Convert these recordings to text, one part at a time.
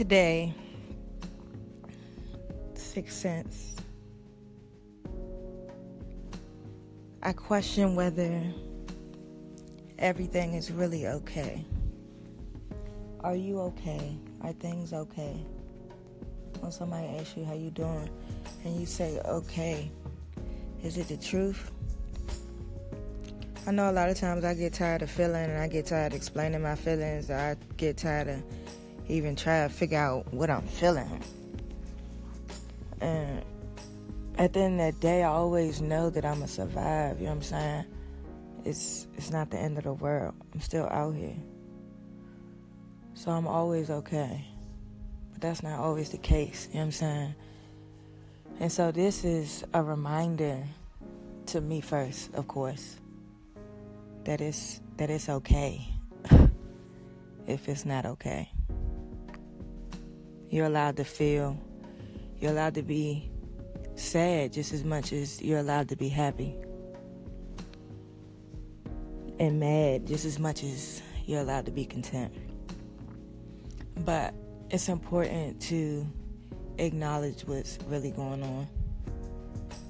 today, Sixth Sense, I question whether everything is really okay. Are you okay? Are things okay? When somebody asks you how you doing and you say okay, is it the truth? I know a lot of times I get tired of feeling and I get tired of explaining my feelings. I get tired of even try to figure out what I'm feeling. And at the end of the day, I always know that I'm gonna survive. You know what I'm saying? It's it's not the end of the world. I'm still out here, so I'm always okay. But that's not always the case. You know what I'm saying? And so this is a reminder to me first, of course, that it's that it's okay if it's not okay. You're allowed to feel. You're allowed to be sad just as much as you're allowed to be happy. And mad just as much as you're allowed to be content. But it's important to acknowledge what's really going on.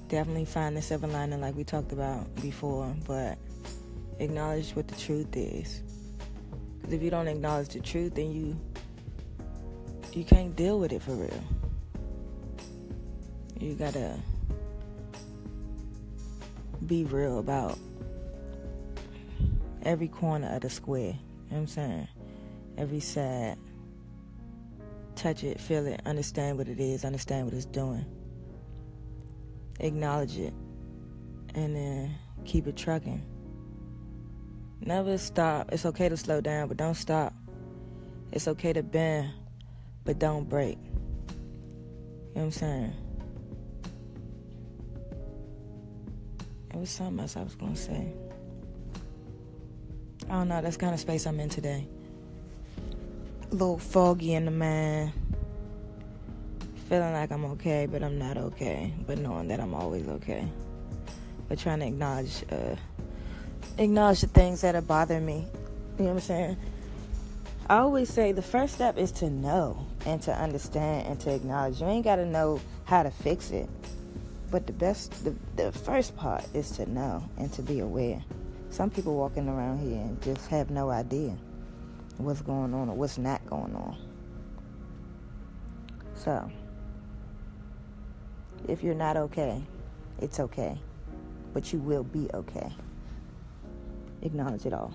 Definitely find the silver lining like we talked about before, but acknowledge what the truth is. Because if you don't acknowledge the truth, then you you can't deal with it for real. You gotta be real about every corner of the square. You know what I'm saying? Every side. Touch it, feel it, understand what it is, understand what it's doing. Acknowledge it. And then keep it trucking. Never stop. It's okay to slow down, but don't stop. It's okay to bend, but don't break. You know what I'm saying? It was something else I was gonna say. I don't know, that's kind of space I'm in today. A little foggy in the mind. Feeling like I'm okay, but I'm not okay. But knowing that I'm always okay. But trying to acknowledge uh, acknowledge the things that are bothering me. You know what I'm saying? I always say the first step is to know and to understand and to acknowledge. You ain't got to know how to fix it. But the best, the, the first part is to know and to be aware. Some people walking around here and just have no idea what's going on or what's not going on. So, if you're not okay, it's okay. But you will be okay. Acknowledge it all.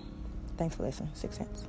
Thanks for listening. Six Sense.